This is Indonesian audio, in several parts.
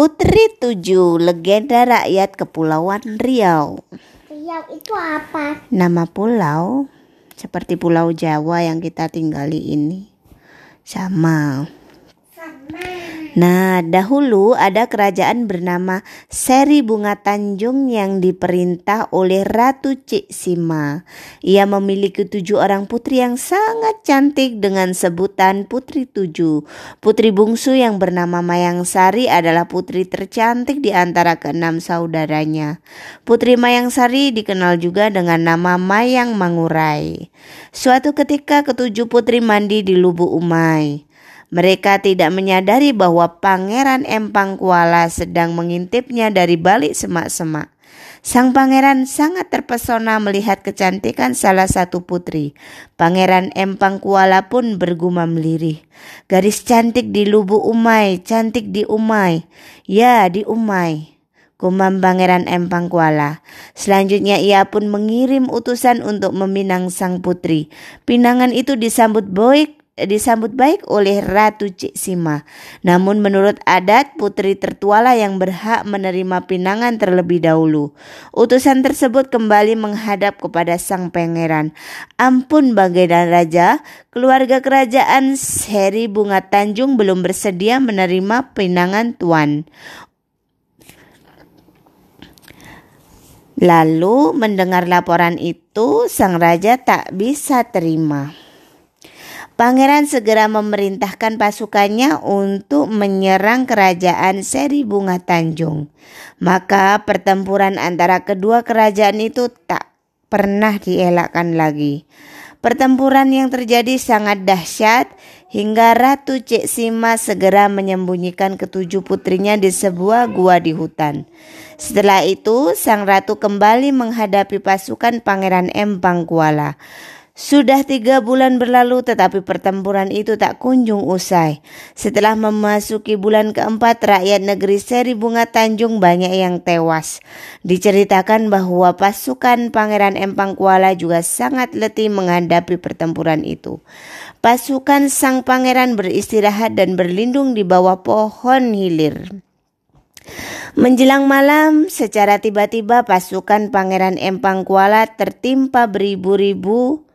Putri Tujuh, legenda rakyat Kepulauan Riau. Riau itu apa? Nama pulau seperti Pulau Jawa yang kita tinggali ini. Sama. Nah, dahulu ada kerajaan bernama Seri Bunga Tanjung yang diperintah oleh Ratu Cik Sima. Ia memiliki tujuh orang putri yang sangat cantik dengan sebutan Putri Tujuh. Putri bungsu yang bernama Mayang Sari adalah putri tercantik di antara keenam saudaranya. Putri Mayang Sari dikenal juga dengan nama Mayang Mangurai. Suatu ketika ketujuh putri mandi di Lubuk Umai. Mereka tidak menyadari bahwa Pangeran Empang Kuala sedang mengintipnya dari balik semak-semak. Sang pangeran sangat terpesona melihat kecantikan salah satu putri. Pangeran Empang Kuala pun bergumam lirih. Garis cantik di lubuk umai, cantik di umai. Ya, di umai. Gumam Pangeran Empang Kuala. Selanjutnya ia pun mengirim utusan untuk meminang sang putri. Pinangan itu disambut baik disambut baik oleh Ratu Cik Sima. Namun menurut adat putri tertualah yang berhak menerima pinangan terlebih dahulu. Utusan tersebut kembali menghadap kepada sang pangeran. Ampun baginda raja, keluarga kerajaan Seri Bunga Tanjung belum bersedia menerima pinangan tuan. Lalu mendengar laporan itu, sang raja tak bisa terima. Pangeran segera memerintahkan pasukannya untuk menyerang kerajaan Seri Bunga Tanjung. Maka pertempuran antara kedua kerajaan itu tak pernah dielakkan lagi. Pertempuran yang terjadi sangat dahsyat hingga Ratu Cik Sima segera menyembunyikan ketujuh putrinya di sebuah gua di hutan. Setelah itu, sang ratu kembali menghadapi pasukan Pangeran Empang Kuala. Sudah tiga bulan berlalu tetapi pertempuran itu tak kunjung usai. Setelah memasuki bulan keempat rakyat negeri Seri Bunga Tanjung banyak yang tewas. Diceritakan bahwa pasukan Pangeran Empang Kuala juga sangat letih menghadapi pertempuran itu. Pasukan sang pangeran beristirahat dan berlindung di bawah pohon hilir. Menjelang malam, secara tiba-tiba pasukan Pangeran Empang Kuala tertimpa beribu-ribu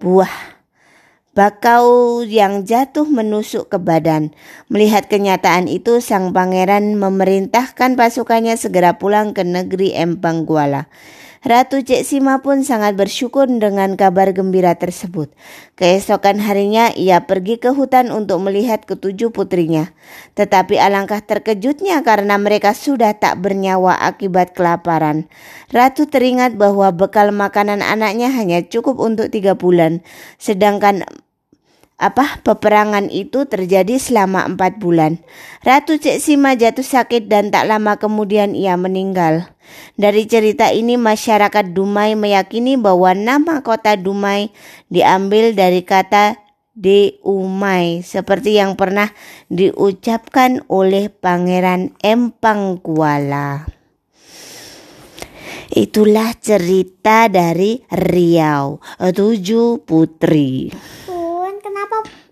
buah bakau yang jatuh menusuk ke badan. Melihat kenyataan itu, sang pangeran memerintahkan pasukannya segera pulang ke negeri Empang Kuala. Ratu Cik Sima pun sangat bersyukur dengan kabar gembira tersebut. Keesokan harinya ia pergi ke hutan untuk melihat ketujuh putrinya. Tetapi alangkah terkejutnya karena mereka sudah tak bernyawa akibat kelaparan. Ratu teringat bahwa bekal makanan anaknya hanya cukup untuk tiga bulan. Sedangkan apa peperangan itu terjadi selama empat bulan. Ratu Cik Sima jatuh sakit dan tak lama kemudian ia meninggal. Dari cerita ini masyarakat Dumai meyakini bahwa nama kota Dumai diambil dari kata De Umai seperti yang pernah diucapkan oleh Pangeran Empang Kuala. Itulah cerita dari Riau, tujuh putri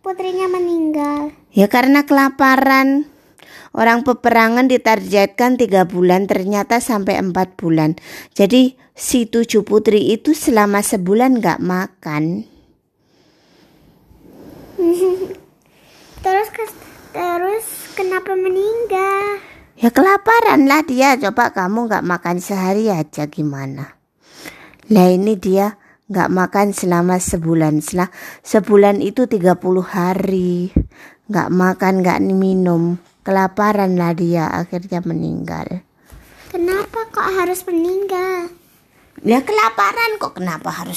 putrinya meninggal? Ya karena kelaparan. Orang peperangan ditargetkan tiga bulan ternyata sampai empat bulan. Jadi si tujuh putri itu selama sebulan gak makan. terus terus kenapa meninggal? Ya kelaparan lah dia. Coba kamu gak makan sehari aja gimana? Lah ini dia nggak makan selama sebulan setelah sebulan itu 30 hari nggak makan nggak minum kelaparan lah dia akhirnya meninggal. Kenapa kok harus meninggal? Ya kelaparan kok kenapa harus